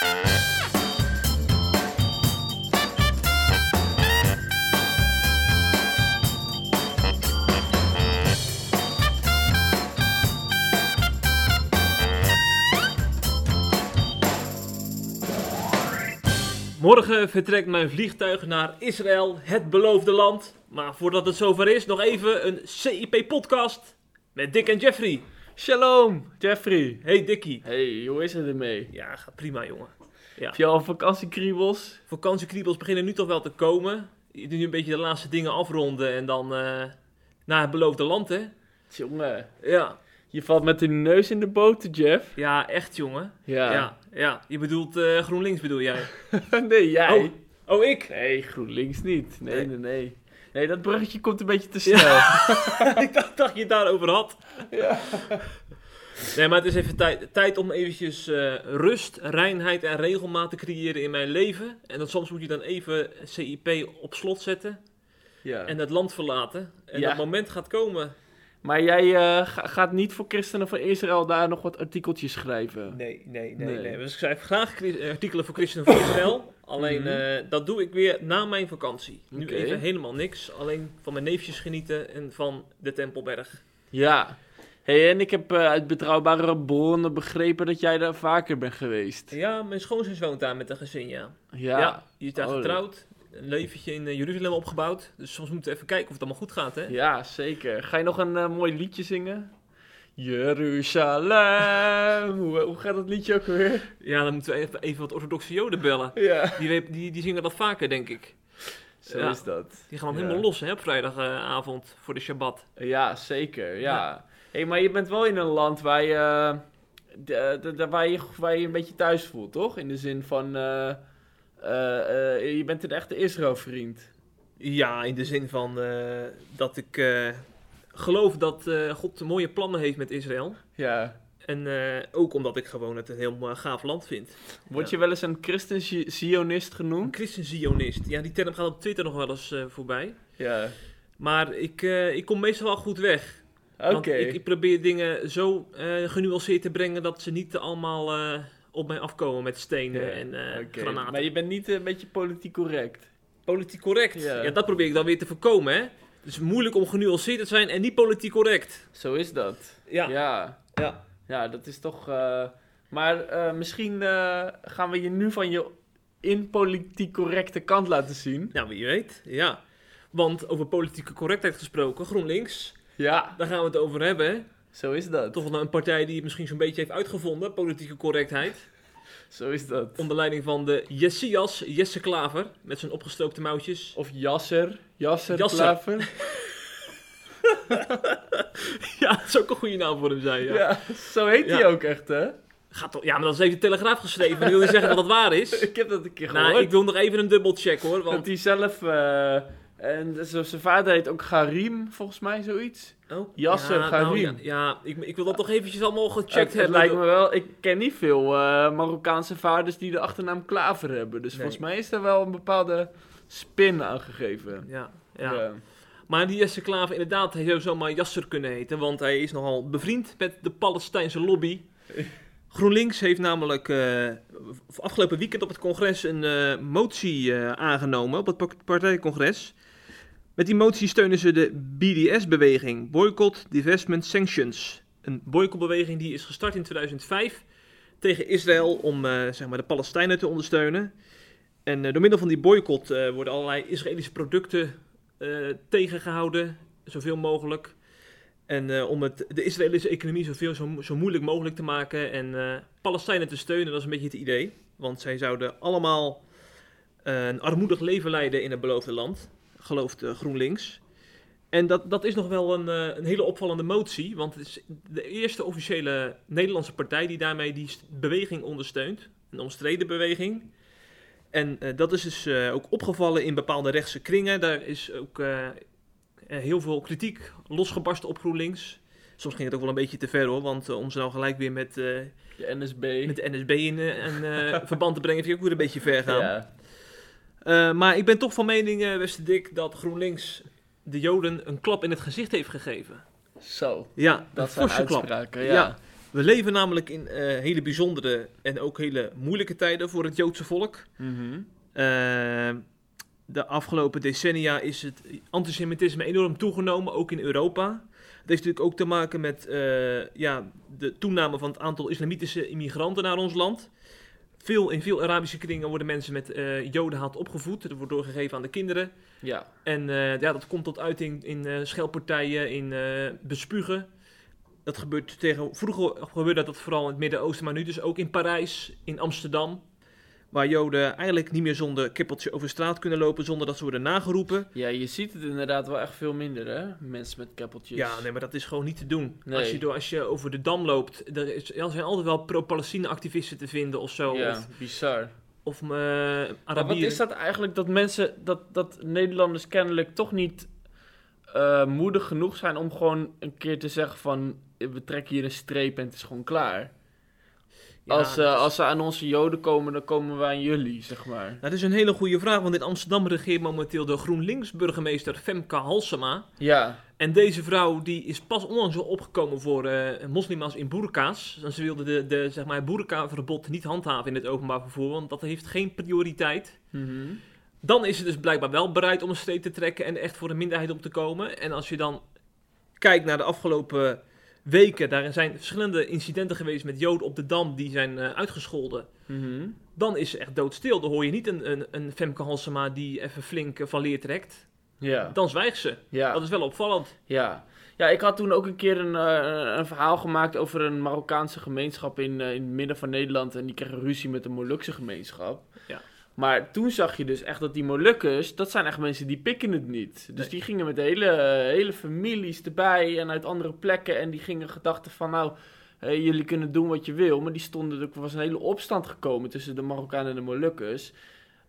Morgen vertrekt mijn vliegtuig naar Israël, het beloofde land. Maar voordat het zover is, nog even een CIP-podcast met Dick en Jeffrey. Shalom, Jeffrey. Hey Dickie. Hey, hoe is het ermee? Ja, gaat prima jongen. Heb je al vakantiekriebels? Vakantiekriebels beginnen nu toch wel te komen. Je doet nu een beetje de laatste dingen afronden en dan eh, naar het beloofde land, hè? Jongen, Ja, je valt met de neus in de boter, Jeff. ja echt jongen. Ja. Ja, ja. Je bedoelt eh, GroenLinks bedoel jij? nee, jij. Oh, oh ik? Nee, GroenLinks niet. Nee, Nee. nee, nee. Nee, dat bruggetje komt een beetje te snel. ik dacht dat je het daarover had. Nee, maar het is even tijd, tijd om eventjes eh, rust, reinheid en regelmaat te creëren in mijn leven. En dat soms moet je dan even CIP op slot zetten Ja. en het land verlaten. En Ja. dat moment gaat komen. Maar jij eh, ga- gaat niet voor christenen van Israël daar nog wat artikeltjes schrijven? Nee, nee, nee, nee. Dus ik schrijf graag chri- artikelen voor Christen van Israël. Alleen Mhm. eh, dat doe ik weer na mijn vakantie. Nu even helemaal niks. Alleen van mijn neefjes genieten en van de Tempelberg. Ja. Hey, en ik heb eh, uit betrouwbare bronnen begrepen dat jij daar vaker bent geweest. Ja, mijn schoonzus woont daar met een gezin, ja. Ja. Ja, die is daar Oh, getrouwd. Een leventje in eh, Jeruzalem opgebouwd. Dus soms moeten we even kijken of het allemaal goed gaat, hè? Ja, zeker. Ga je nog een eh, mooi liedje zingen? Jeruzalem. hoe, hoe gaat dat liedje ook weer? Ja, dan moeten we even, even wat orthodoxe joden bellen. Ja. Die, die, die zingen dat vaker, denk ik. Zo Ja. is dat. Die gaan dan Ja. helemaal los, hè, op vrijdagavond voor de Shabbat. Ja, zeker. Ja. Ja. Hey, maar je bent wel in een land waar je, eh, de- de- de- waar je, waar je een beetje thuis voelt, toch? In de zin van, eh, eh, je bent een echte Israël-vriend. Ja, in de zin van dat ik geloof dat God mooie plannen heeft met Israël. Ja. En ook omdat ik gewoon het een heel gaaf land vind. Word je wel eens een christen-zionist Een genoemd? christen-zionist. Ja, die term gaat op Twitter nog wel eens voorbij. Ja. Maar ik, ik kom meestal wel goed weg. Oké. Ik, ik probeer dingen zo eh, genuanceerd te brengen dat ze niet allemaal eh, op mij afkomen met stenen en eh, granaten. Maar je bent niet een beetje politiek correct. Politiek correct. Ja. Ja. dat probeer ik dan weer te voorkomen, hè. Het is moeilijk om genuanceerd te zijn en niet politiek correct. Zo is dat. Ja. Ja. Ja. Ja, dat is toch. Maar misschien gaan we je nu van je in politiek correcte kant laten zien. Nou, wie weet. Ja. Want over politieke correctheid gesproken, GroenLinks, Ja, daar gaan we het over hebben, zo is dat. Toch wel een partij die het misschien zo'n beetje heeft uitgevonden, politieke correctheid. Zo is dat. Onder leiding van de Jessias, Jesse Klaver, met zijn opgestookte mouwtjes. Of Jasser. Jasser, Jasser. Klaver. ja, dat zou ook een goede naam voor hem zijn, Ja. ja. zo heet Ja. hij ook echt, hè? Gaat toch, ja, maar dat is even de Telegraaf geschreven. Wil je zeggen dat het waar is? Ik heb dat een keer gehoord. Nou, ik wil nog even een dubbelcheck hoor. Dat Want... hij zelf... eh, en zo- zijn vader heet ook Garim, volgens mij, zoiets. Oh, Yasser ja, nou, Gharim. ja, ja, ik, ik wil dat toch eventjes allemaal gecheckt het, het hebben. lijkt me wel... Ik ken niet veel eh, Marokkaanse vaders die de achternaam Klaver hebben. Dus Nee. volgens mij is er wel een bepaalde spin aangegeven. Ja, ja. Maar die Jesse Klaver inderdaad, hij zou zomaar Jasser kunnen heten. Want hij is nogal bevriend met de Palestijnse lobby. GroenLinks heeft namelijk eh, afgelopen weekend op het congres een eh, motie aangenomen. Op het pa- partijcongres. Met die motie steunen ze de BDS-beweging. Boycott, Divestment, Sanctions. Een boycottbeweging die is gestart in 2005 tegen Israël om eh, zeg maar de Palestijnen te ondersteunen. En eh, door middel van die boycott eh, worden allerlei Israëlische producten eh, tegengehouden, zoveel mogelijk. En om het, de Israëlische economie zoveel, zo, zo moeilijk mogelijk te maken en Palestijnen te steunen, dat is een beetje het idee. Want zij zouden allemaal een armoedig leven leiden in het beloofde land, gelooft eh, GroenLinks. En dat, dat is nog wel een, eh, een hele opvallende motie, want het is de eerste officiële Nederlandse partij die daarmee die beweging ondersteunt. Een omstreden beweging. En eh, dat is dus ook opgevallen in bepaalde rechtse kringen. Daar is ook heel veel kritiek losgebarsten op GroenLinks. Soms ging het ook wel een beetje te ver hoor, want om ze nou gelijk weer met, De NSB. met de NSB in een eh, verband te brengen, vind ik ook weer een beetje ver gaan. ja. Eh, maar ik ben toch van mening, eh Westerdik, dat GroenLinks de Joden een klap in het gezicht heeft gegeven. Zo, Ja, dat een zijn forse klap. uitspraken. Ja. Ja. We leven namelijk in eh, hele bijzondere en ook hele moeilijke tijden voor het Joodse volk. Mhm. De afgelopen decennia is het antisemitisme enorm toegenomen, ook in Europa. Het heeft natuurlijk ook te maken met ja, de toename van het aantal islamitische immigranten naar ons land. Veel, in veel Arabische kringen worden mensen met eh jodenhaat opgevoed. Dat wordt doorgegeven aan de kinderen. Ja. En eh, ja, dat komt tot uiting in eh schelpartijen, in bespugen. Dat gebeurt tegen, vroeger gebeurde dat vooral in het Midden-Oosten, maar nu dus ook in Parijs, in Amsterdam. Waar Joden eigenlijk niet meer zonder kippeltje over straat kunnen lopen zonder dat ze worden nageroepen. ja, je ziet het inderdaad wel echt veel minder, hè? Mensen met keppeltjes. Ja, nee, maar dat is gewoon niet te doen. Nee. Als, je door, als je over de dam loopt, er, is, er zijn altijd wel pro-Palestina-activisten te vinden of zo. Ja, Of, bizar. of eh Maar wat Arabieren. is dat eigenlijk dat mensen, dat, dat Nederlanders kennelijk toch niet eh, moedig genoeg zijn om gewoon een keer te zeggen van we trekken hier een streep en het is gewoon klaar. Ja, als, eh, als ze aan onze joden komen, dan komen wij aan jullie, zeg maar. Nou, dat is een hele goede vraag, want in Amsterdam regeert momenteel de GroenLinks-burgemeester Femke Halsema. Ja, En deze vrouw die is pas onlangs opgekomen voor eh moslima's in boerka's. En ze wilde de, de zeg maar, boerka-verbod niet handhaven in het openbaar vervoer, want dat heeft geen prioriteit. Mhm. Dan is ze dus blijkbaar wel bereid om een streep te trekken en echt voor de minderheid op te komen. En als je dan kijkt naar de afgelopen weken, daar zijn verschillende incidenten geweest met Joden op de Dam die zijn eh, uitgescholden. Mhm. Dan is ze echt doodstil. Dan hoor je niet een, een, een Femke Halsema die even flink eh, van leer trekt. ja, Dan zwijgt ze. ja. Dat is wel opvallend. Ja. ja, ik had toen ook een keer een, eh, een verhaal gemaakt over een Marokkaanse gemeenschap in, in het midden van Nederland. En die kregen ruzie met een Molukse gemeenschap. Ja. Maar toen zag je dus echt dat die Molukkers, dat zijn echt mensen die pikken het niet. Dus Nee. die gingen met hele, eh, hele families erbij en uit andere plekken. En die gingen gedachten van nou, jullie kunnen doen wat je wil. Maar die stonden, er was een hele opstand gekomen tussen de Marokkanen en de Molukkers.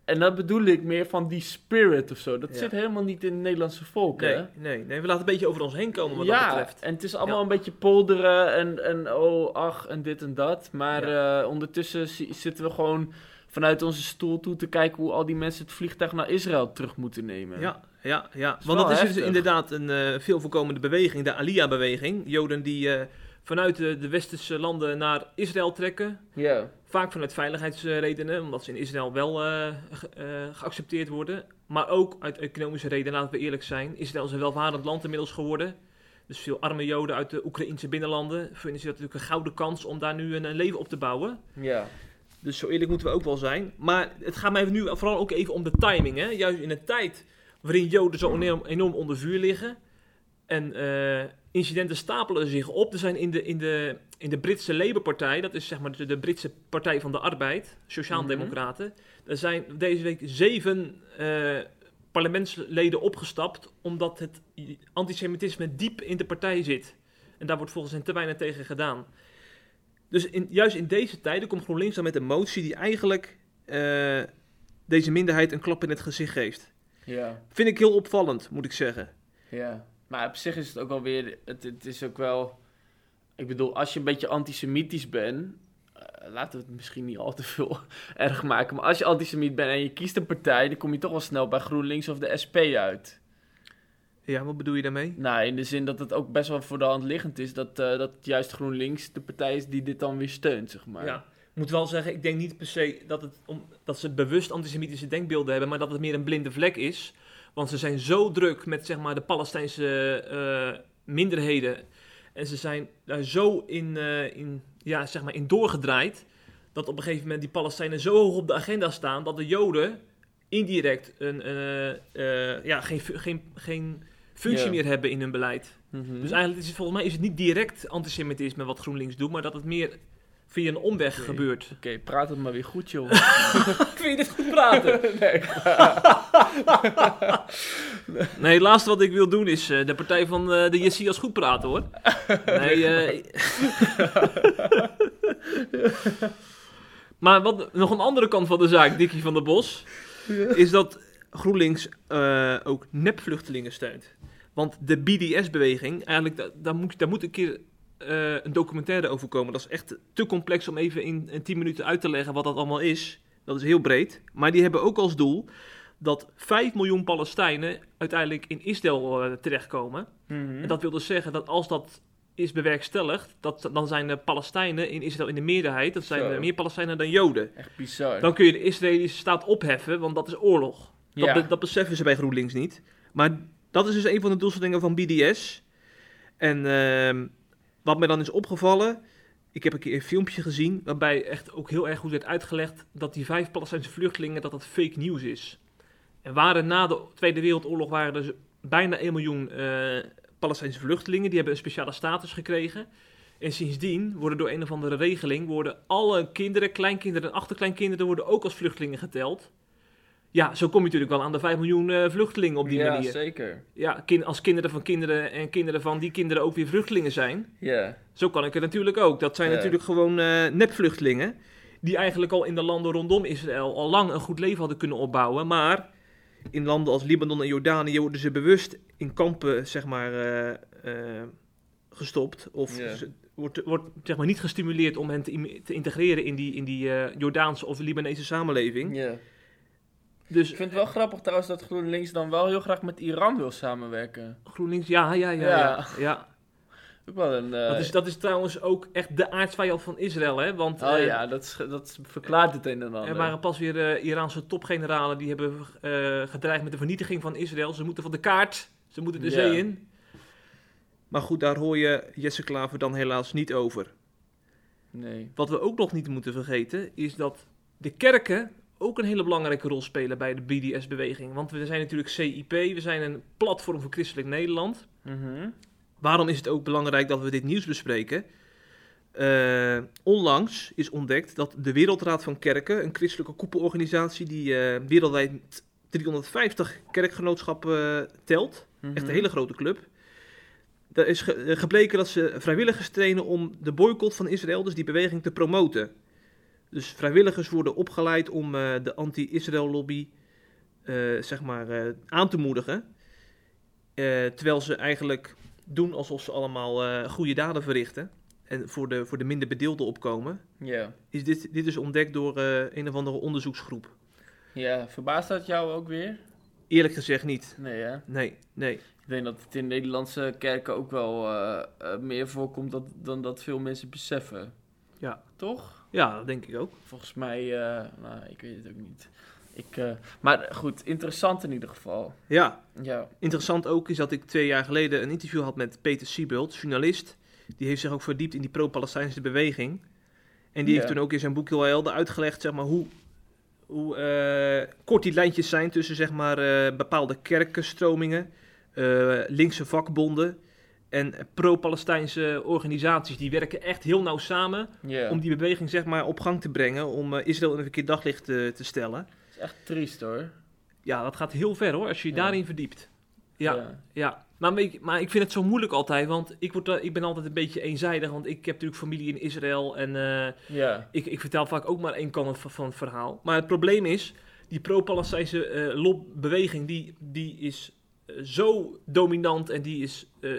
En dat bedoel ik meer van die spirit of zo. Dat Ja. zit helemaal niet in het Nederlandse volk, hè? Nee, nee, nee, we laten een beetje over ons heen komen wat ja, dat betreft. en het is allemaal Ja. een beetje polderen en, en oh, ach, en dit en dat. Maar eh, ondertussen zi- zitten we gewoon vanuit onze stoel toe te kijken hoe al die mensen het vliegtuig naar Israël terug moeten nemen. Ja, ja, ja. Want dat is dus inderdaad een eh, veel voorkomende beweging, de Aliyah-beweging. Joden die eh, vanuit de, de westerse landen naar Israël trekken. Ja. Vaak vanuit veiligheidsredenen, omdat ze in Israël wel eh, ge- geaccepteerd worden. Maar ook uit economische redenen, laten we eerlijk zijn. Israël is een welvarend land inmiddels geworden. Dus veel arme Joden uit de Oekraïnse binnenlanden vinden ze dat natuurlijk een gouden kans om daar nu een, een leven op te bouwen. Ja. Dus zo eerlijk moeten we ook wel zijn. Maar het gaat mij nu vooral ook even om de timing. Hè? Juist in een tijd waarin Joden zo enorm, enorm onder vuur liggen. En eh, incidenten stapelen zich op. Er zijn in de, in de, in de Britse Labour-partij, dat is zeg maar de, de Britse Partij van de Arbeid, Sociaaldemocraten. Er zijn deze week zeven eh, parlementsleden opgestapt, omdat het antisemitisme diep in de partij zit. En daar wordt volgens hen te weinig tegen gedaan. Dus in, juist in deze tijden komt GroenLinks dan met een motie die eigenlijk eh, deze minderheid een klap in het gezicht geeft. Ja. Vind ik heel opvallend, moet ik zeggen. Ja. Maar op zich is het ook wel weer, het, het is ook wel, ik bedoel, als je een beetje antisemitisch bent, eh, laten we het misschien niet al te veel erg maken, maar als je antisemiet bent en je kiest een partij, dan kom je toch wel snel bij GroenLinks of de SP uit. Ja, wat bedoel je daarmee? Nou, in de zin dat het ook best wel voor de hand liggend is dat, eh, dat juist GroenLinks de partij is die dit dan weer steunt, zeg maar. Ja. Ik moet wel zeggen, ik denk niet per se dat, het om, dat ze bewust antisemitische denkbeelden hebben, maar dat het meer een blinde vlek is. Want ze zijn zo druk met zeg maar, de Palestijnse eh, minderheden. En ze zijn daar zo in, eh, in, ja, zeg maar in doorgedraaid. Dat op een gegeven moment die Palestijnen zo hoog op de agenda staan. dat de Joden indirect een, ja, geen, geen, geen functie meer hebben in hun beleid. Mhm. Dus eigenlijk is het volgens mij is het niet direct antisemitisme wat GroenLinks doet. maar dat het meer via een omweg gebeurt. Oké, praat het maar weer goed, joh. Vind je dit goed praten? nee. Nee, het laatste wat ik wil doen is eh, de partij van eh, de Jessias goed praten hoor. Nee, eh, maar wat, nog een andere kant van de zaak, Dikkie van der Bos, is dat GroenLinks ook nepvluchtelingen steunt. Want de BDS-beweging, eigenlijk, da- daar, moet, daar moet een keer eh, een documentaire over komen. Dat is echt te complex om even in, in 10 minuten uit te leggen wat dat allemaal is. Dat is heel breed. Maar die hebben ook als doel dat 5 miljoen Palestijnen uiteindelijk in Israël eh, terechtkomen. Mhm. En dat wil dus zeggen dat als dat is bewerkstelligd, dat, dan zijn de Palestijnen in Israël in de meerderheid. Dat zijn meer Palestijnen dan Joden. Echt bizar. Dan kun je de Israëlische staat opheffen, want dat is oorlog. Dat, ja. be- dat beseffen ze bij GroenLinks niet. Maar dat is dus een van de doelstellingen van BDS. En ehm, wat mij dan is opgevallen, ik heb een keer een filmpje gezien waarbij echt ook heel erg goed werd uitgelegd dat die vijf Palestijnse vluchtelingen dat dat fake nieuws is. Er waren na de Tweede Wereldoorlog waren er bijna 1 miljoen eh, Palestijnse vluchtelingen, die hebben een speciale status gekregen. En sindsdien worden door een of andere regeling worden alle kinderen, kleinkinderen en achterkleinkinderen worden ook als vluchtelingen geteld. Ja, zo kom je natuurlijk wel aan de 5 miljoen eh, vluchtelingen op die ja, manier. zeker. Ja, kin- als kinderen van kinderen en kinderen van die kinderen ook weer vluchtelingen zijn. Ja. Zo kan ik het natuurlijk ook. Dat zijn Ja. natuurlijk gewoon eh nepvluchtelingen. Die eigenlijk al in de landen rondom Israël al lang een goed leven hadden kunnen opbouwen. Maar in landen als Libanon en Jordanië worden ze bewust in kampen, zeg maar, eh, gestopt. Of Ja. ze- wordt, wordt zeg maar, niet gestimuleerd om hen te, integreren in die, in die Jordaanse of Libanese samenleving. ja. Dus Ik vind het wel grappig trouwens dat GroenLinks dan wel heel graag met Iran wil samenwerken. GroenLinks, ja, ja, ja. Ja. ja. ja. Ook wel een... eh, Dat, is, dat is trouwens ook echt de aardsvijand van Israël, hè? Want Oh eh, ja, dat, is, dat verklaart het een en ander. er waren pas weer eh, Iraanse topgeneralen die hebben eh, gedreigd met de vernietiging van Israël. Ze moeten van de kaart, ze moeten de Ja. zee in. Maar goed, daar hoor je Jesse Klaver dan helaas niet over. Nee. Wat we ook nog niet moeten vergeten, is dat de kerken ook een hele belangrijke rol spelen bij de BDS-beweging. Want we zijn natuurlijk CIP, we zijn een platform voor christelijk Nederland. Mhm. Waarom is het ook belangrijk dat we dit nieuws bespreken? Eh, onlangs is ontdekt dat de Wereldraad van Kerken, een christelijke koepelorganisatie die eh, wereldwijd 350 kerkgenootschappen eh, telt, Mhm. echt een hele grote club. Er is ge- gebleken dat ze vrijwilligers trainen om de boycott van Israël, dus die beweging, te promoten. Dus vrijwilligers worden opgeleid om eh, de anti-Israël lobby eh, zeg maar, eh, aan te moedigen. Terwijl ze eigenlijk doen alsof ze allemaal goede daden verrichten. En voor de, voor de minder bedeelden opkomen. Ja. Is dit, dit is ontdekt door een of andere onderzoeksgroep. Ja, verbaast dat jou ook weer? Eerlijk gezegd niet. Nee hè? Nee, nee. Ik denk dat het in Nederlandse kerken ook wel meer voorkomt dat, dan dat veel mensen beseffen. Ja. Toch? Ja, dat denk ik ook. Volgens mij, eh, nou, ik weet het ook niet. Ik, eh, maar goed, interessant in ieder geval. Ja, Ja. interessant ook is dat ik twee jaar geleden een interview had met Peter Siebelt, journalist. Die heeft zich ook verdiept in die pro-Palestijnse beweging. En die Ja. heeft toen ook in zijn boek heel helder uitgelegd zeg maar, hoe, hoe eh, kort die lijntjes zijn tussen zeg maar, bepaalde kerkenstromingen, linkse vakbonden en pro-Palestijnse organisaties. Die werken echt heel nauw samen om die beweging zeg maar, op gang te brengen, om eh, Israël in een verkeerd daglicht te, te stellen. Het is echt triest hoor. Ja, dat gaat heel ver hoor, als je je Ja. daarin verdiept. Ja, ja. Maar, je- maar ik vind het zo moeilijk altijd, want ik, word, daar- ik ben altijd een beetje eenzijdig, want ik heb natuurlijk familie in Israël en eh, Ja. ik, ik vertel vaak ook maar één kant van, van het verhaal. Maar het probleem is, die pro-Palestijnse eh lobbeweging, die, die is eh, zo dominant en die is eh,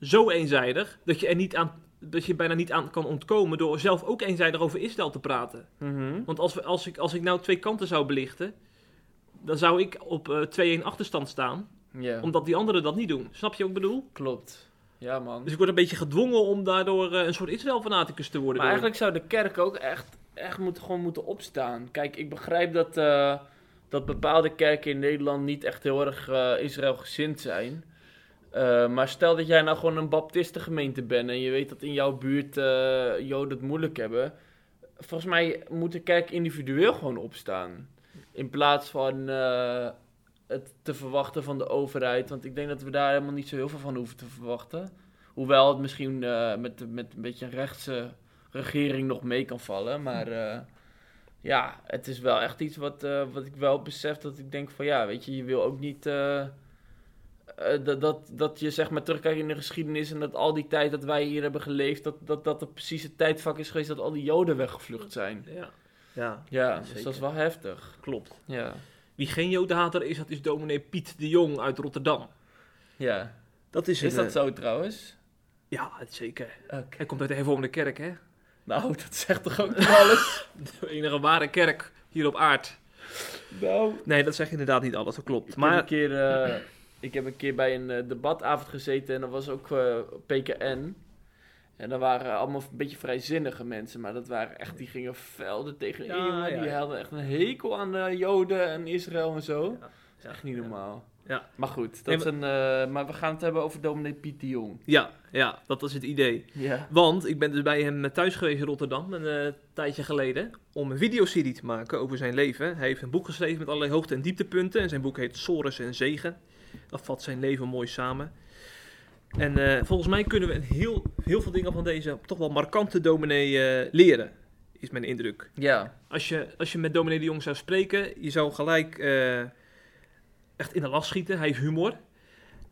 zo eenzijdig, dat je er niet aan, dat je bijna niet aan kan ontkomen door zelf ook eenzijdig over Israël te praten. Mhm. Want als, we, als, ik, als ik nou twee kanten zou belichten, dan zou ik op eh 2-1 achterstand staan omdat die anderen dat niet doen. Snap je wat ik bedoel? Klopt. Ja man. Dus ik word een beetje gedwongen om daardoor eh, een soort Israël-fanaticus te worden. Maar door- eigenlijk zou de kerk ook echt, echt moeten, gewoon moeten opstaan. Kijk, ik begrijp dat, dat bepaalde kerken in Nederland niet echt heel erg eh Israël-gezind zijn. Eh, maar stel dat jij nou gewoon een baptistengemeente bent en je weet dat in jouw buurt eh, Joden het moeilijk hebben. Volgens mij moet de kerk individueel gewoon opstaan. In plaats van het te verwachten van de overheid. Want ik denk dat we daar helemaal niet zo heel veel van hoeven te verwachten. Hoewel het misschien met, met een beetje een rechtse regering nog mee kan vallen. Maar ja, het is wel echt iets wat, eh, wat ik wel besef. Dat ik denk van ja, weet je, je wil ook niet... eh, eh, dat, dat, dat je zeg maar terugkijkt in de geschiedenis en dat al die tijd dat wij hier hebben geleefd, dat dat, dat het precies het tijdvak is geweest dat al die Joden weggevlucht zijn. Ja, ja Ja, dus dat is wel heftig. klopt. Ja. Wie geen jodenhater is, dat is dominee Piet de Jong uit Rotterdam. Ja. Dat is, Is een, dat zo trouwens? Ja, zeker. Oké. Hij komt uit de hervormde kerk, hè? Nou, dat zegt toch ook niet alles? De enige ware kerk hier op aard. nou. Nee, dat zegt inderdaad niet alles, dat klopt. Ik, heb een Maar keer, eh, ik heb een keer bij een eh, debatavond gezeten en dat was ook eh, PKN. En dat waren allemaal een beetje vrijzinnige mensen, maar dat waren echt, die gingen Ja, jongen. ja, die ja. hadden echt een hekel aan de Joden en Israël en zo. Ja, is echt niet normaal. Ja. Maar goed, dat Nee, is een, eh, maar we gaan het hebben over dominee Piet de Jong. Ja, ja, dat was het idee. Ja. Want ik ben dus bij hem thuis geweest in Rotterdam een eh, tijdje geleden om een videoserie te maken over zijn leven. Hij heeft een boek geschreven met allerlei hoogte- en dieptepunten en zijn boek heet Sores en Zegen. Dat vat zijn leven mooi samen. En eh, volgens mij kunnen we een heel, heel veel dingen van deze toch wel markante dominee eh, leren, is mijn indruk. Ja. Als je, als je met dominee de Jong zou spreken, je zou gelijk eh, echt in de last schieten. Hij heeft humor.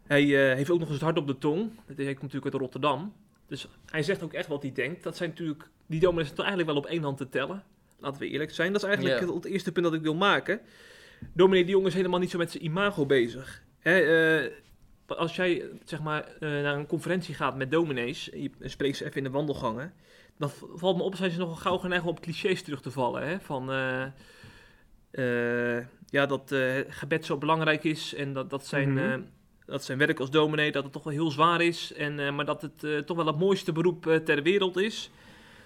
Hij eh, heeft ook nog eens het hart op de tong. Hij komt natuurlijk uit Rotterdam. Dus hij zegt ook echt wat hij denkt. Dat zijn natuurlijk, die dominees zijn toch eigenlijk wel op één hand te tellen. Laten we eerlijk zijn. Dat is eigenlijk het, het eerste punt dat ik wil maken. Dominee de Jong is helemaal niet zo met zijn imago bezig. Hè, eh, als jij zeg maar, eh, naar een conferentie gaat met dominees, en je spreekt ze even in de wandelgangen, dan valt me op, zijn ze nogal gauw geneigd om op clichés terug te vallen. Hè? Van, ja, dat eh, gebed zo belangrijk is en dat, dat, zijn, Mhm. eh, dat zijn werk als dominee, dat het toch wel heel zwaar is. En, eh, maar dat het toch wel het mooiste beroep ter wereld is,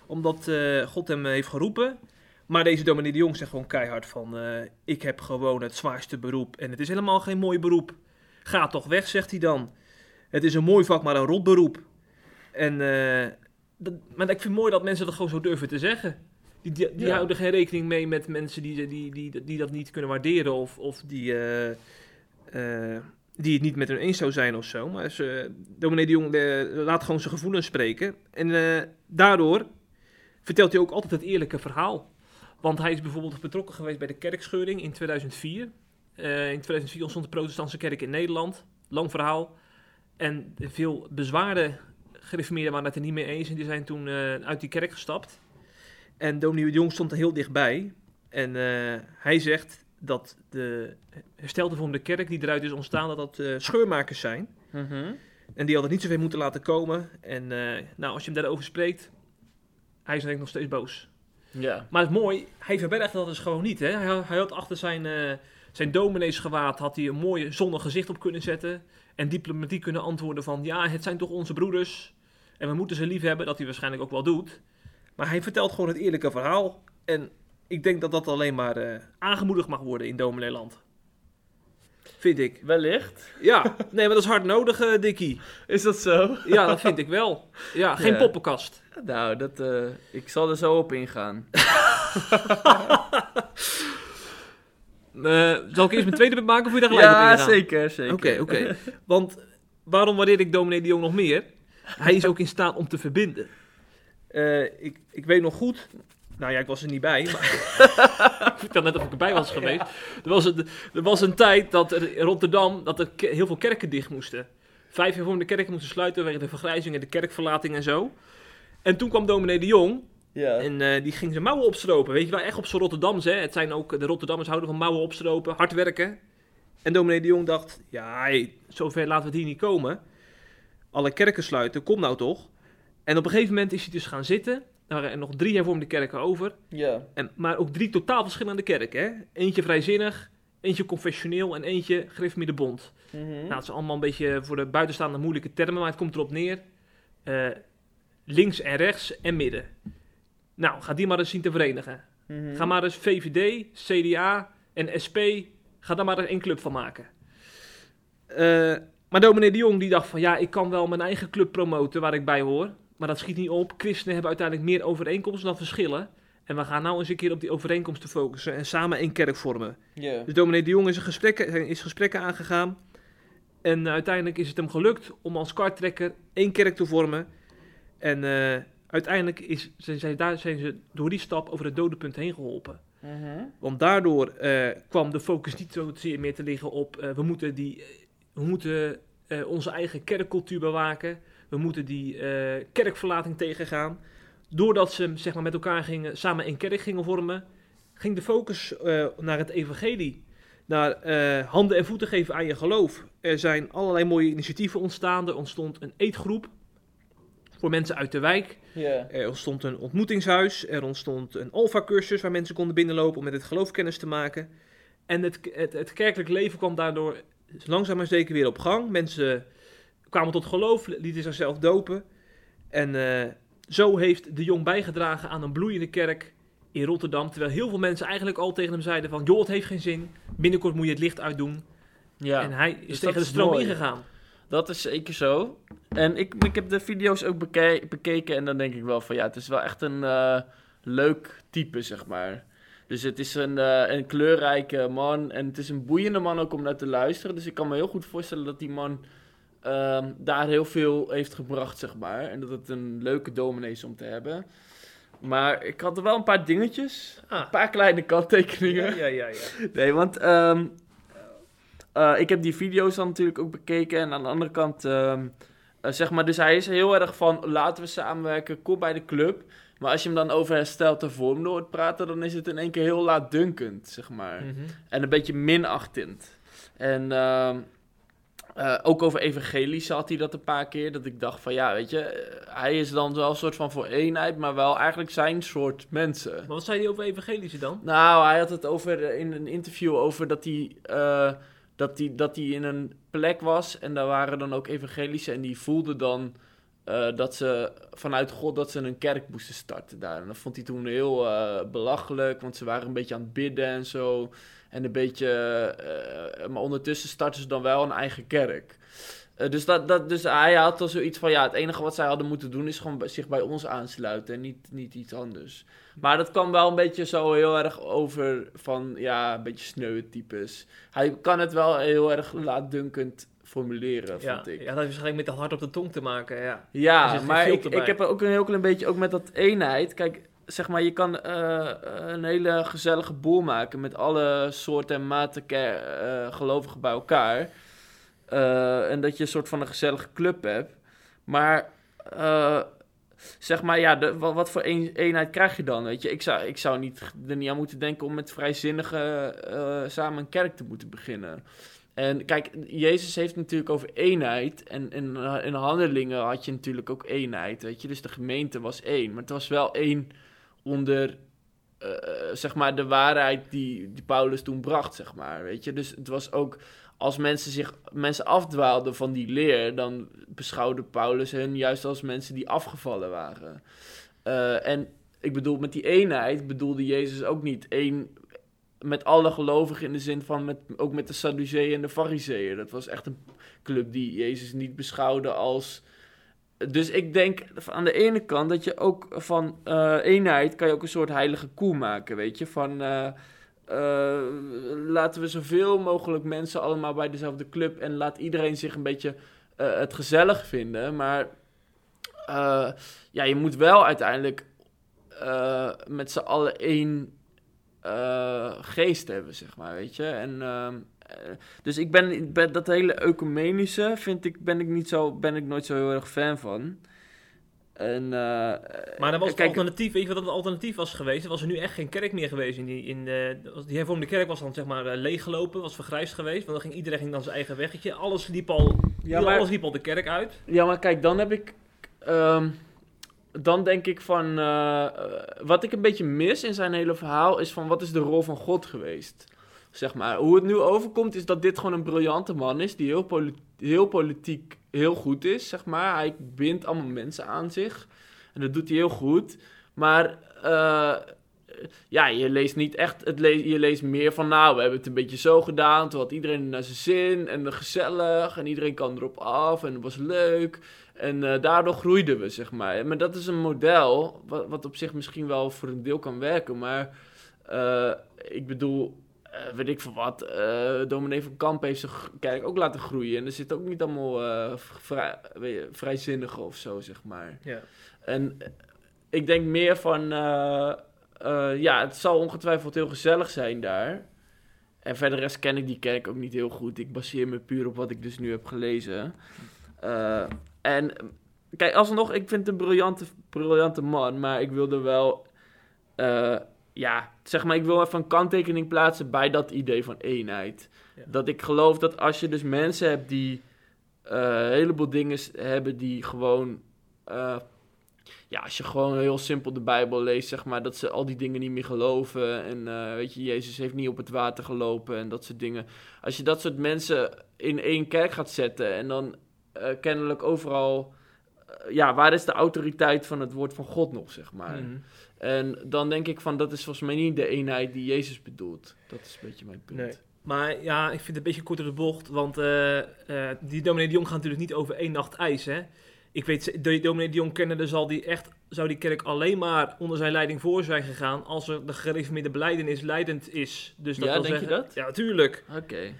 omdat God hem heeft geroepen. Maar deze dominee de Jong zegt gewoon keihard van, ik heb gewoon het zwaarste beroep en het is helemaal geen mooi beroep. Ga toch weg, zegt hij dan. Het is een mooi vak, maar een rot beroep. En, dat, maar ik vind het mooi dat mensen dat gewoon zo durven te zeggen. Die, die, die Ja. houden geen rekening mee met mensen die, die, die, die dat niet kunnen waarderen of, of die, eh, eh, die het niet met hun eens zou zijn of zo. Maar ze, dominee de Jong laat gewoon zijn gevoelens spreken. En eh, daardoor vertelt hij ook altijd het eerlijke verhaal. Want hij is bijvoorbeeld betrokken geweest bij de kerkscheuring in 2004. Eh, in 2004 ontstond de protestantse kerk in Nederland. Lang verhaal. En veel bezwaarde gereformeerden waren het er niet mee eens. En die zijn toen uit die kerk gestapt. En dominee de Jong stond er heel dichtbij. En eh, hij zegt dat de herstelde vorm de kerk die eruit is ontstaan, dat dat eh, scheurmakers zijn. Mhm. En die hadden niet zoveel moeten laten komen. En eh, nou, als je hem daarover spreekt, hij is denk ik nog steeds boos. Ja. Maar het is mooi, hij verbergt dat dus gewoon niet. Hè? Hij, had- hij had achter zijn, eh zijn domineesgewaad had hij een mooi zonnig gezicht op kunnen zetten. En diplomatiek kunnen antwoorden van, ja, het zijn toch onze broeders. En we moeten ze lief hebben, dat hij waarschijnlijk ook wel doet. Maar hij vertelt gewoon het eerlijke verhaal. En ik denk dat dat alleen maar eh, aangemoedigd mag worden in Domineeland. Vind ik. Wellicht. Ja, nee, maar dat is hard nodig, Dikkie. Is dat zo? Ja, dat vind ik wel. Ja, geen Ja. poppenkast. Nou, dat, eh, ik zal er zo op ingaan. Zal ik eerst mijn tweede punt maken of wil je daar gelijk op Ja, ingaan? zeker, zeker. Oké, oké. Want waarom waardeer ik dominee de Jong nog meer? Hij is ook in staat om te verbinden. Eh, ik, ik weet nog goed... Nou ja, ik was er niet bij, maar... ik vertel net of ik erbij was geweest. Er, was een, er was een tijd dat er in Rotterdam dat er heel veel kerken dicht moesten. Vijf hervormde kerken moesten sluiten vanwege de vergrijzing en de kerkverlating en zo. En toen kwam dominee de Jong Ja. en eh, die ging zijn mouwen opstropen. Weet je wel, echt op zijn Rotterdams, hè. Het zijn ook, de Rotterdammers houden van mouwen opstropen, hard werken. En dominee de Jong dacht, ja, hey, zover laten we het hier niet komen. Alle kerken sluiten, kom nou toch. En op een gegeven moment is hij dus gaan zitten. Er waren nog drie hervormde kerken over. Ja. En, maar ook drie totaal verschillende kerken, hè. Eentje vrijzinnig, eentje confessioneel en eentje gereformeerde bond. Mhm. Nou, het zijn allemaal een beetje voor de buitenstaande moeilijke termen, maar het komt erop neer. eh, links en rechts en midden. Nou, ga die maar eens zien te verenigen. Mhm. Ga maar eens VVD, CDA en SP, ga daar maar eens één club van maken. Eh, maar dominee de Jong die dacht van, ja, ik kan wel mijn eigen club promoten waar ik bij hoor. Maar dat schiet niet op. Christenen hebben uiteindelijk meer overeenkomsten dan verschillen. En we gaan nou eens een keer op die overeenkomsten focussen en samen één kerk vormen. Ja. Dus dominee de Jong is, een gesprekken, is gesprekken aangegaan. En eh, uiteindelijk is het hem gelukt om als karttrekker één kerk te vormen. En eh, uiteindelijk is, zijn, zij- daar zijn ze door die stap over het dodenpunt heen geholpen. Mhm. Want daardoor eh, kwam de focus niet zozeer meer te liggen op... we moeten, die, we moeten onze eigen kerkcultuur bewaken. We moeten die eh, kerkverlating tegengaan. Doordat ze zeg maar, met elkaar gingen, samen één kerk gingen vormen... ging de focus eh, naar het evangelie. Naar eh, handen en voeten geven aan je geloof. Er zijn allerlei mooie initiatieven ontstaan. Er ontstond een eetgroep voor mensen uit de wijk. Er ontstond een ontmoetingshuis. Er ontstond een alfa-cursus waar mensen konden binnenlopen om met het geloof kennis te maken. En het, het, het kerkelijk leven kwam daardoor langzaam maar zeker weer op gang. Mensen kwamen tot geloof, lieten zichzelf dopen. En eh, zo heeft de Jong bijgedragen aan een bloeiende kerk in Rotterdam. Terwijl heel veel mensen eigenlijk al tegen hem zeiden van... joh, het heeft geen zin. Binnenkort moet je het licht uitdoen. Ja. En hij is Dus tegen de stroom mooi. ingegaan. Dat is zeker zo. En ik, ik heb de video's ook beke- bekeken en dan denk ik wel van ja, het is wel echt een eh, leuk type, zeg maar. Dus het is een, eh, een kleurrijke man en het is een boeiende man ook om naar te luisteren. Dus ik kan me heel goed voorstellen dat die man ehm, daar heel veel heeft gebracht, zeg maar. En dat het een leuke dominee is om te hebben. Maar ik had er wel een paar dingetjes. Ah. Een paar kleine kanttekeningen. Ja, ja, ja. ja. Nee, want ehm, eh, ik heb die video's dan natuurlijk ook bekeken. En aan de andere kant, ehm, eh, zeg maar, dus hij is heel erg van laten we samenwerken, kom bij de club. Maar als je hem dan over herstelde vorm hoort praten, dan is het in één keer heel laatdunkend, zeg maar. Mhm. En een beetje minachtend. En ehm, eh, ook over evangelische had hij dat een paar keer. Dat ik dacht van ja, weet je, eh, hij is dan wel een soort van voor eenheid, maar wel eigenlijk zijn soort mensen. Maar wat zei hij over evangelische dan? Nou, hij had het over eh, in een interview over dat hij, dat hij, dat hij in een plek was en daar waren dan ook evangelische en die voelden dan dat ze vanuit God dat ze een kerk moesten starten daar. En dat vond hij toen heel belachelijk, want ze waren een beetje aan het bidden en zo. En een beetje, eh, maar ondertussen starten ze dan wel een eigen kerk. Eh, dus, dat, dat, dus hij had dan zoiets van, ja, het enige wat zij hadden moeten doen is gewoon zich bij ons aansluiten en niet, niet iets anders. Maar dat kwam wel een beetje zo heel erg over van, ja, een beetje sneuwe types. Hij kan het wel heel erg laatdunkend formuleren, Ja, vond ik. ja, dat heeft waarschijnlijk met de hart op de tong te maken, ja. Ja, maar ik, ik heb er ook een heel klein beetje, ook met dat eenheid. Kijk, zeg maar, je kan eh, een hele gezellige boel maken met alle soorten en maten eh, gelovigen bij elkaar. Eh, en dat je een soort van een gezellige club hebt. Maar, eh, zeg maar, ja, de, wat, voor een, eenheid krijg je dan? Weet je, ik zou, ik zou niet, er niet aan moeten denken om met vrijzinnigen eh, samen een kerk te moeten beginnen. En kijk, Jezus heeft natuurlijk over eenheid. En in, in handelingen had je natuurlijk ook eenheid, weet je. Dus de gemeente was één. Maar het was wel één onder, eh, zeg maar, de waarheid die, die Paulus toen bracht, zeg maar, weet je. Dus het was ook, als mensen zich, mensen afdwaalden van die leer... dan beschouwde Paulus hen juist als mensen die afgevallen waren. Eh, en ik bedoel, met die eenheid bedoelde Jezus ook niet één met alle gelovigen in de zin van met, ook met de Sadduceeën en de Fariseeën. Dat was echt een club die Jezus niet beschouwde als. Dus ik denk aan de ene kant dat je ook van eh, eenheid kan je ook een soort heilige koe maken, weet je? Van eh, eh, laten we zoveel mogelijk mensen allemaal bij dezelfde club en laat iedereen zich een beetje het gezellig vinden. Maar ja, je moet wel uiteindelijk met z'n allen één geest hebben, zeg maar, weet je. En, ehm, eh, dus ik ben, dat hele ecumenische, vind ik, ben ik, niet zo, ben ik nooit zo heel erg fan van. En, eh, Maar dan was het kijk, alternatief, weet je wat het alternatief was geweest? Er was er nu echt geen kerk meer geweest. In die, in de, die hervormde kerk was dan zeg maar eh, leeggelopen, was vergrijsd geweest. Want dan ging iedereen ging dan zijn eigen weggetje. Alles liep al, ja, maar, alles liep al de kerk uit. ja, maar kijk, dan heb ik... ehm, dan denk ik van... eh, eh, wat ik een beetje mis in zijn hele verhaal... is van wat is de rol van God geweest? Zeg maar. Hoe het nu overkomt is dat dit gewoon een briljante man is... die heel, poli- heel politiek heel goed is, zeg maar. Hij bindt allemaal mensen aan zich. En dat doet hij heel goed. Maar... eh, ja, je leest niet echt, het je leest meer van, nou, we hebben het een beetje zo gedaan, toen had iedereen naar zijn zin en gezellig en iedereen kan erop af en het was leuk. En eh, daardoor groeiden we, zeg maar. Maar dat is een model wat, wat op zich misschien wel voor een deel kan werken, maar eh, ik bedoel, eh, weet ik veel wat, eh dominee van Kamp heeft zijn kerk ook laten groeien en er zitten ook niet allemaal eh, vrij, je, vrijzinnigen of zo, zeg maar. Ja. En ik denk meer van, ja, het zal ongetwijfeld heel gezellig zijn daar. En verder rest ken ik die kerk ook niet heel goed. Ik baseer me puur op wat ik dus nu heb gelezen. En kijk, alsnog, ik vind het een briljante, briljante man, maar ik wilde wel, ja, zeg maar, ik wil even een kanttekening plaatsen bij dat idee van eenheid. Ja. Dat ik geloof dat als je dus mensen hebt die eh, een heleboel dingen hebben die gewoon eh, ja, als je gewoon heel simpel de Bijbel leest, zeg maar, dat ze al die dingen niet meer geloven. En eh, weet je, Jezus heeft niet op het water gelopen en dat soort dingen. Als je dat soort mensen in één kerk gaat zetten en dan kennelijk overal ja, waar is de autoriteit van het woord van God nog, zeg maar. Mhm. En dan denk ik van, dat is volgens mij niet de eenheid die Jezus bedoelt. Dat is een beetje mijn punt. Nee. Maar ja, ik vind het een beetje kort door de bocht. Want eh, die dominee de Jong gaat natuurlijk niet over één nacht ijs, hè. Ik weet, de dominee de Jong kennen, zal die echt, zou die kerk alleen maar onder zijn leiding voor zijn gegaan als er de gereformeerde beleidenis leidend is. Dus dat Ja, wil denk je zeggen, dat? Ja, natuurlijk. Oké.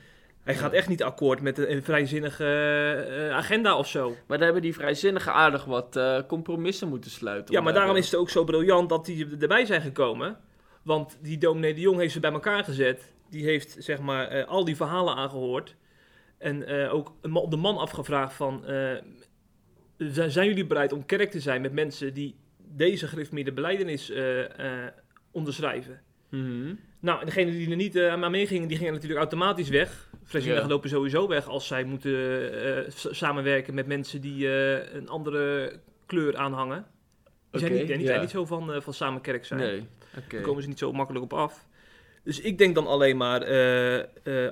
Hij gaat echt niet akkoord met een, vrijzinnige eh, agenda of zo. Maar daar hebben die vrijzinnigen aardig wat eh, compromissen moeten sluiten. Ja, maar daar, daarom is het ook zo briljant dat die erbij zijn gekomen. Want die dominee de Jong heeft ze bij elkaar gezet. Die heeft zeg maar eh, al die verhalen aangehoord. En ook op de man afgevraagd van... zijn, jullie bereid om kerk te zijn met mensen die deze gereformeerde beleidenis eh, onderschrijven? mhm. Nou, en degenen die er niet eh, aan meegingen, die gingen natuurlijk automatisch weg. Vrijzinnigen Ja. lopen sowieso weg als zij moeten eh, samenwerken met mensen die eh, een andere kleur aanhangen. Die zijn, niet, die ja. zijn niet zo van, van samen kerk zijn. Nee. Daar komen ze niet zo makkelijk op af. Dus ik denk dan alleen maar,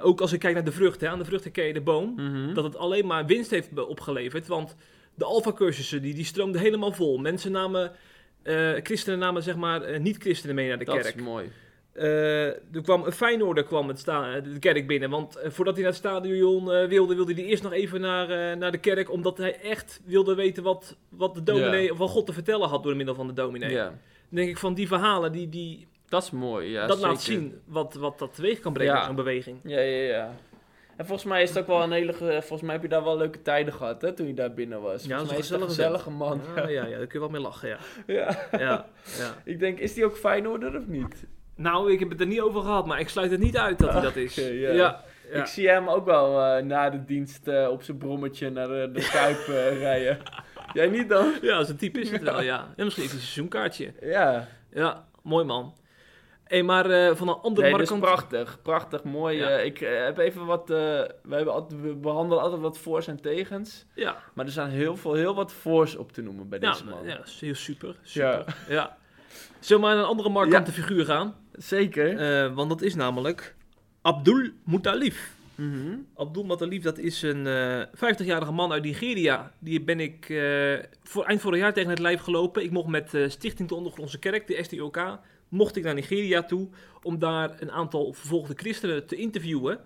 ook als ik kijk naar de vruchten, aan de vruchten ken je de boom, Mhm. dat het alleen maar winst heeft opgeleverd. Want de alfa-cursussen, die, die stroomden helemaal vol. Mensen namen, christenen namen zeg maar niet-christenen mee naar de dat kerk. is mooi. Eh, er kwam een Feyenoorder kwam het sta- de kerk binnen. Want eh, voordat hij naar het stadion eh, wilde, wilde hij eerst nog even naar, eh, naar de kerk. Omdat hij echt wilde weten wat, wat de dominee, Ja. of wat God te vertellen had door middel van de dominee. Ja, Dan denk ik van die verhalen, die, die, dat is mooi. Ja, dat laat zien wat, wat dat teweeg kan brengen, Ja. zo'n beweging. Ja, ja, ja. En volgens mij is het ook wel een hele... ge- Volgens mij heb je daar wel leuke tijden gehad, hè, toen je daar binnen was. Ja, volgens dat mij is een het een gezellige gezellige man. Ja, ja, ja, daar kun je wel mee lachen, ja. Ja. ja, ja. Ik denk, is die ook Feyenoorder of niet? Nou, ik heb het er niet over gehad, maar ik sluit het niet uit dat hij dat is. Ja. ja. ja. Ik zie hem ook wel eh, na de dienst eh, op zijn brommetje naar de, de Kuip eh, rijden. Jij niet dan? Ja, zo'n type is het wel, ja. En misschien hij een seizoenkaartje. Ja. Ja, mooi man. Hey, maar eh, van een andere Nee, dus prachtig. Prachtig, mooi. Ja. eh, ik eh, heb even wat... eh, we, hebben altijd, we behandelen altijd wat voor's en tegens. Ja, Maar er zijn heel, veel, heel wat voor's op te noemen bij ja, deze man. ja, dat is heel super. super. Ja. Ja. Zullen we maar naar een andere markante figuur gaan? Zeker. Eh, want dat is namelijk Abdul Muttalib. Mhm. Abdul Muttalib, dat is een eh 50-jarige man uit Nigeria. Die ben ik eh, voor, eind vorig jaar tegen het lijf gelopen. Ik mocht met Stichting de Ondergrondse Kerk, de STOK, mocht ik naar Nigeria toe om daar een aantal vervolgde christenen te interviewen.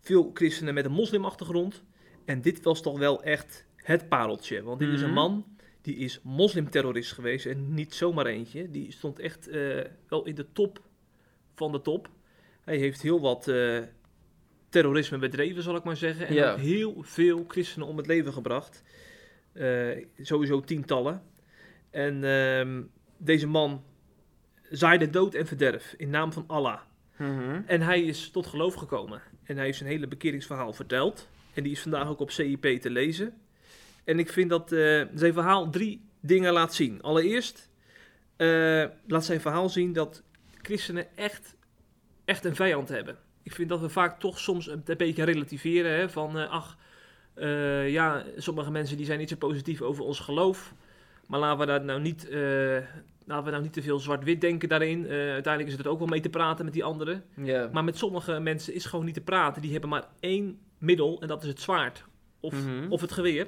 Veel christenen met een moslimachtergrond. En dit was toch wel echt het pareltje. Want dit is een Mhm. man die is moslimterrorist geweest en niet zomaar eentje. Die stond echt wel in de top van de top. Hij heeft heel wat eh, terrorisme bedreven, zal ik maar zeggen. En Ja. heel veel christenen om het leven gebracht. Eh, sowieso tientallen. En ehm, deze man zaaide dood en verderf in naam van Allah. Mhm. En hij is tot geloof gekomen. En hij heeft zijn hele bekeringsverhaal verteld. En die is vandaag ook op CIP te lezen. En ik vind dat eh, zijn verhaal drie dingen laat zien. Allereerst laat zijn verhaal zien dat christenen echt, echt een vijand hebben. Ik vind dat we vaak toch soms een, een beetje relativeren. Hè, van, eh, ach, eh, ja, sommige mensen die zijn niet zo positief over ons geloof. Maar laten we daar nou niet, eh, laten we nou niet te veel zwart-wit denken daarin. Uiteindelijk is het er ook wel mee te praten met die anderen. Maar met sommige mensen is gewoon niet te praten. Die hebben maar één middel en dat is het zwaard of, Mhm. of het geweer.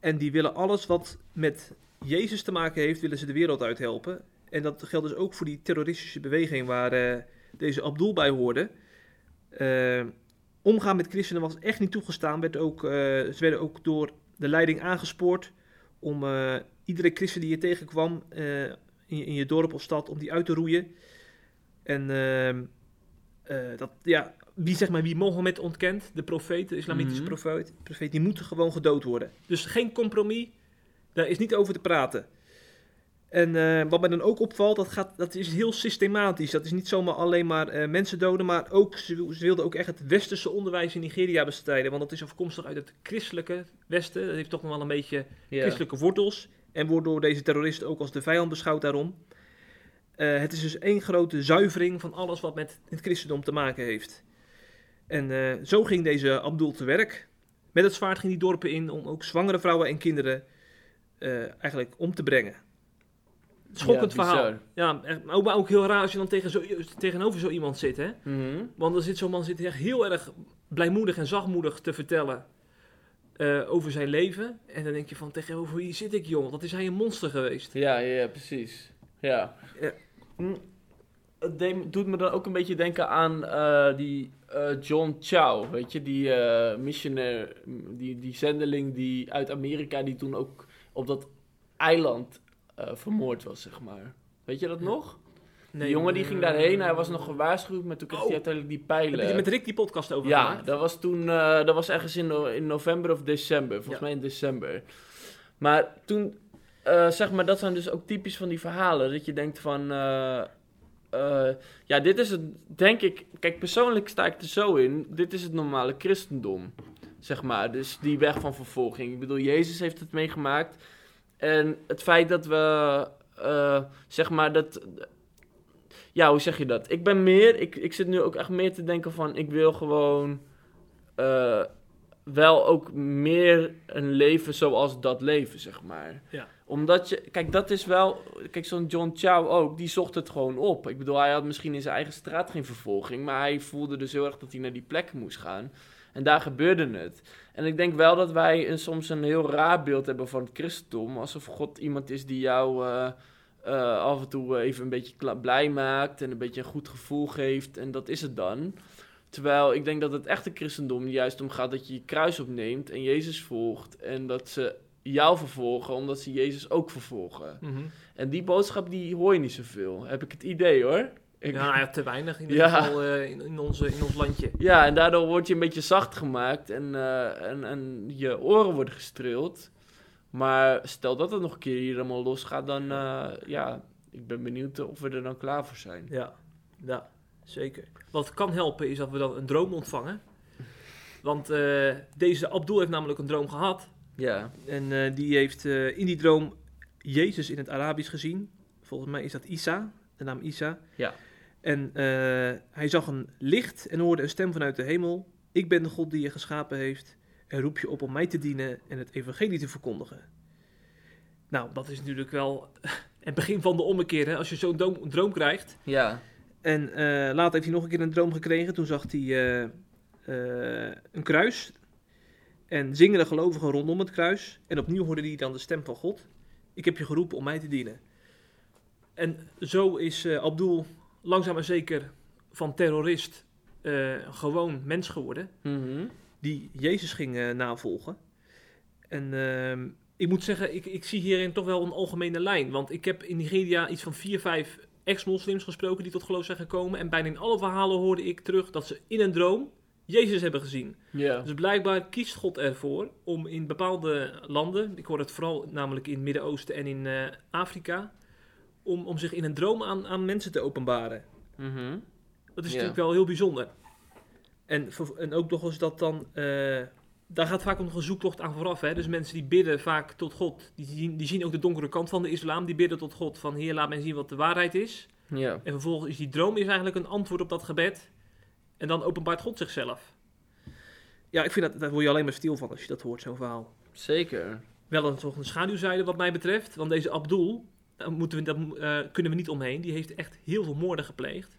En die willen alles wat met Jezus te maken heeft, willen ze de wereld uithelpen. En dat geldt dus ook voor die terroristische beweging waar eh, deze Abdul bij hoorde. Eh, omgaan met christenen was echt niet toegestaan. Werd ook, eh, ze werden ook door de leiding aangespoord om iedere christen die je tegenkwam in, je, in je dorp of stad, om die uit te roeien. En dat, ja, wie, zeg maar, wie Mohammed ontkent, de profeet, de islamitische Mhm. profeet, profeet, die moeten gewoon gedood worden. Dus geen compromis, daar is niet over te praten. En eh, wat mij dan ook opvalt, dat, gaat, dat is heel systematisch. Dat is niet zomaar alleen maar eh, mensen doden, maar ook, ze, wil- ze wilden ook echt het westerse onderwijs in Nigeria bestrijden. Want dat is afkomstig uit het christelijke westen. Dat heeft toch nog wel een beetje christelijke wortels. En wordt door deze terroristen ook als de vijand beschouwd daarom. Eh, het is dus één grote zuivering van alles wat met het christendom te maken heeft. En zo ging deze Abdul te werk. Met het zwaard ging hij dorpen in om ook zwangere vrouwen en kinderen eigenlijk om te brengen. Schokkend Ja, verhaal. Ja, echt, maar ook, maar ook heel raar als je dan tegen zo, tegenover zo iemand zit. Hè? Mhm. Want dan zit zo'n man zit echt heel erg blijmoedig en zachtmoedig te vertellen. eh, over zijn leven. En dan denk je van, tegenover wie zit ik, joh? Wat is hij een monster geweest? Ja, ja, ja, precies. Ja. Ja. Hm, Het doet me dan ook een beetje denken aan eh, die eh, John Chow, weet je, die eh missionair, die, die zendeling die uit Amerika, die toen ook op dat eiland vermoord was, zeg maar. Weet je dat nog? Nee, die jongen die eh, ging daarheen, hij was nog gewaarschuwd, maar toen kreeg hij Oh. uiteindelijk die Heb je pijlen. met Rick die podcast over Ja, gemaakt? dat was toen, eh, dat was ergens in, no- in november of december, volgens Ja. mij in december. Maar toen, eh, zeg maar, dat zijn dus ook typisch van die verhalen, dat je denkt van, eh, eh, ja, dit is het, denk ik, kijk, persoonlijk sta ik er zo in, dit is het normale christendom, zeg maar, dus die weg van vervolging. Ik bedoel, Jezus heeft het meegemaakt en het feit dat we, eh, zeg maar, dat ja, hoe zeg je dat? Ik ben meer, ik, ik zit nu ook echt meer te denken van, ik wil gewoon eh, wel ook meer een leven zoals dat leven, zeg maar. Ja. Omdat je, kijk, dat is wel, kijk, zo'n John Chow ook, die zocht het gewoon op. Ik bedoel, hij had misschien in zijn eigen straat geen vervolging, maar hij voelde dus heel erg dat hij naar die plek moest gaan. En daar gebeurde het. En ik denk wel dat wij een, soms een heel raar beeld hebben van het christendom. Alsof God iemand is die jou eh, eh, af en toe even een beetje blij maakt en een beetje een goed gevoel geeft. En dat is het dan. Terwijl ik denk dat het echte christendom juist om gaat dat je je kruis opneemt en Jezus volgt. En dat ze jou vervolgen omdat ze Jezus ook vervolgen. Mhm. En die boodschap die hoor je niet zoveel. Heb ik het idee hoor. Ik- Ja, ja, te weinig in ieder Ja. geval eh, in, in, onze, in ons landje. Ja, en daardoor word je een beetje zacht gemaakt en, eh, en, en je oren worden gestreeld. Maar stel dat het nog een keer hier helemaal losgaat, dan eh, ja, ik ben benieuwd of we er dan klaar voor zijn. Ja, ja, zeker. Wat kan helpen is dat we dan een droom ontvangen. Want deze Abdul heeft namelijk een droom gehad. Ja, En die heeft in die droom Jezus in het Arabisch gezien. Volgens mij is dat Isa, de naam Isa. Ja. En eh, hij zag een licht en hoorde een stem vanuit de hemel. Ik ben de God die je geschapen heeft. En roep je op om mij te dienen en het evangelie te verkondigen. Nou, dat is natuurlijk wel het begin van de ommekeer. Hè? Als je zo'n droom, droom krijgt. ja, En eh, later heeft hij nog een keer een droom gekregen. Toen zag hij eh, een kruis. En zingende gelovigen rondom het kruis. En opnieuw hoorde hij dan de stem van God. Ik heb je geroepen om mij te dienen. En zo is Abdul langzaam maar zeker van terrorist eh, gewoon mens geworden. Mhm. Die Jezus ging eh, navolgen. En ehm, ik moet zeggen, ik, ik zie hierin toch wel een algemene lijn. Want ik heb in Nigeria iets van vier, vijf ex-moslims gesproken die tot geloof zijn gekomen. En bijna in alle verhalen hoorde ik terug dat ze in een droom Jezus hebben gezien. Dus blijkbaar kiest God ervoor om in bepaalde landen, ik hoor het vooral namelijk in het Midden-Oosten en in eh, Afrika, om, om zich in een droom aan, aan mensen te openbaren. Mhm. Dat is Ja. natuurlijk wel heel bijzonder. En, en ook nog eens dat dan, eh, daar gaat vaak nog een zoektocht aan vooraf. Hè? Dus mensen die bidden vaak tot God, die zien, die zien ook de donkere kant van de islam, die bidden tot God van Heer laat mij zien wat de waarheid is. ja, En vervolgens is die droom is eigenlijk een antwoord op dat gebed. En dan openbaart God zichzelf. Ja, ik vind dat, daar word je alleen maar stil van als je dat hoort, zo'n verhaal. zeker. Wel een, toch een schaduwzijde wat mij betreft. Want deze Abdul, daar moeten we, daar eh, kunnen we niet omheen. Die heeft echt heel veel moorden gepleegd.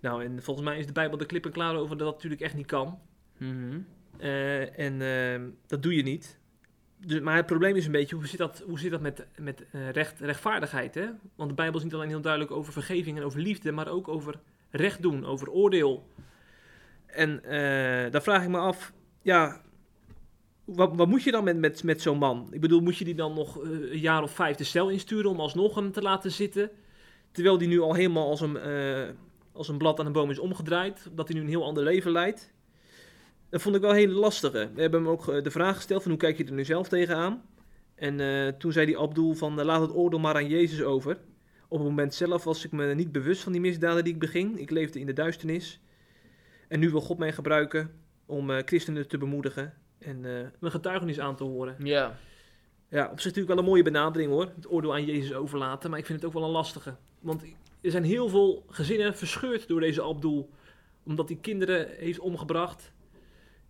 Nou, en volgens mij is de Bijbel er klip en klaar over dat dat natuurlijk echt niet kan. Mhm. Eh, en eh, dat doe je niet. Dus, maar het probleem is een beetje, hoe zit dat, hoe zit dat met, met eh, recht, rechtvaardigheid? Hè? Want de Bijbel is niet alleen heel duidelijk over vergeving en over liefde, maar ook over recht doen, over oordeel. En eh, daar vraag ik me af, ja, wat, moet je dan met, met, met zo'n man? Ik bedoel, moet je die dan nog eh, een jaar of vijf de cel insturen om alsnog hem te laten zitten? Terwijl die nu al helemaal als een, eh, als een blad aan een boom is omgedraaid, dat hij nu een heel ander leven leidt. Dat vond ik wel hele lastige. We hebben hem ook eh, de vraag gesteld van hoe kijk je er nu zelf tegenaan? En toen zei die Abdul van laat het oordeel maar aan Jezus over. Op het moment zelf was ik me niet bewust van die misdaden die ik beging. Ik leefde in de duisternis. En nu wil God mij gebruiken om christenen te bemoedigen en eh mijn getuigenis aan te horen. Ja, Ja, op zich natuurlijk wel een mooie benadering hoor. Het oordeel aan Jezus overlaten. Maar ik vind het ook wel een lastige. Want er zijn heel veel gezinnen verscheurd door deze Abdul. Omdat hij kinderen heeft omgebracht.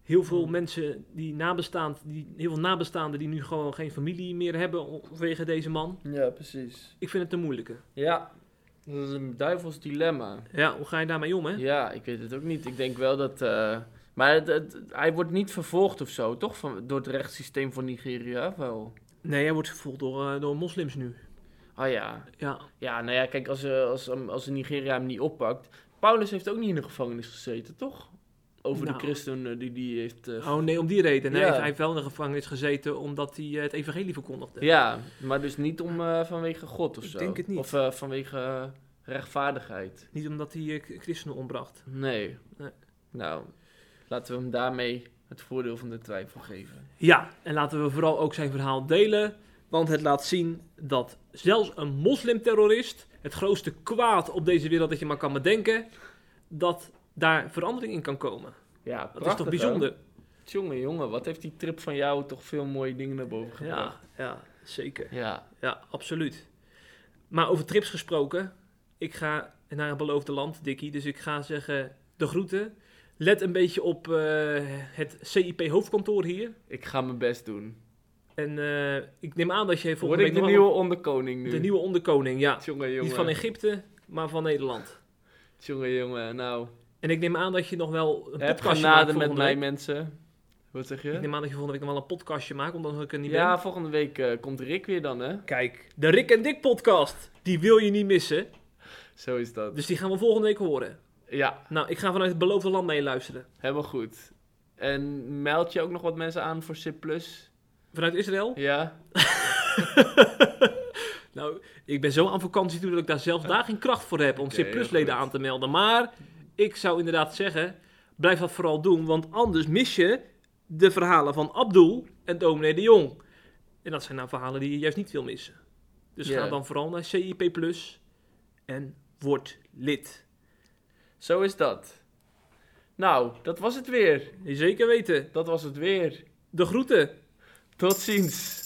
Heel veel Hmm. mensen die nabestaand, die, heel veel nabestaanden die nu gewoon geen familie meer hebben vanwege deze man. ja, precies. Ik vind het een moeilijke. Ja, dat is een duivels dilemma. Ja, hoe ga je daarmee om hè? Ja, ik weet het ook niet. Ik denk wel dat. eh, Maar het- het- hij wordt niet vervolgd of zo, toch? Van, door het rechtssysteem van Nigeria, wel? Nee, hij wordt gevolgd door, eh, door moslims nu. Ah ja. Ja, Ja, nou ja, kijk, als, eh, als, als, als Nigeria hem niet oppakt... Paulus heeft ook niet in de gevangenis gezeten, toch? Over Nou. de christen die die heeft... eh, oh nee, om die reden. Nee, Ja. hij heeft wel in de gevangenis gezeten omdat hij eh, het evangelie verkondigde. Ja, maar dus niet om eh, vanwege God of Ik zo. denk het niet. Of eh, vanwege eh, rechtvaardigheid. Niet omdat hij eh, christenen ombracht. Nee. Nee. Nou, laten we hem daarmee het voordeel van de twijfel geven. Ja, en laten we vooral ook zijn verhaal delen. Want het laat zien dat zelfs een moslimterrorist, het grootste kwaad op deze wereld dat je maar kan bedenken, dat daar verandering in kan komen. Ja, Dat is toch bijzonder? Jongen, jongen, wat heeft die trip van jou toch veel mooie dingen naar boven gebracht. Ja, ja, zeker. Ja. Ja, absoluut. Maar over trips gesproken, ik ga naar een beloofde land, Dikkie. Dus ik ga zeggen de groeten. Let een beetje op eh, het CIP hoofdkantoor hier. Ik ga mijn best doen. En eh, ik neem aan dat je Word volgende ik week de nieuwe onderkoning nu? de nieuwe onderkoning, ja. Jongen, jongen. Niet van Egypte, maar van Nederland. Jongen, jongen. Nou, En ik neem aan dat je nog wel een heb podcastje maakt met mij, week. mensen. Wat zeg Ik je? neem aan dat je volgende week nog wel een podcastje maakt, omdat ik er niet Ja, ben. volgende week eh, komt Rick weer dan, hè? Kijk, de Rick en Dick podcast, die wil je niet missen. Zo is dat. Dus die gaan we volgende week horen. Ja, Nou, ik ga vanuit het beloofde land meeluisteren. helemaal goed. En meld je ook nog wat mensen aan voor C+. Vanuit Israël? Ja? Nou, ik ben zo aan vakantie toe dat ik daar zelfs daar geen kracht voor heb om Oké, heel C-plus-leden goed. aan te melden. Maar ik zou inderdaad zeggen, blijf dat vooral doen, want anders mis je de verhalen van Abdul en dominee de Jong. En dat zijn nou verhalen die je juist niet wil missen. Dus ga dan vooral naar CIP Plus en word lid. Zo is dat. Nou, dat was het weer. Je zeker weten. Dat was het weer. De groeten. Tot ziens.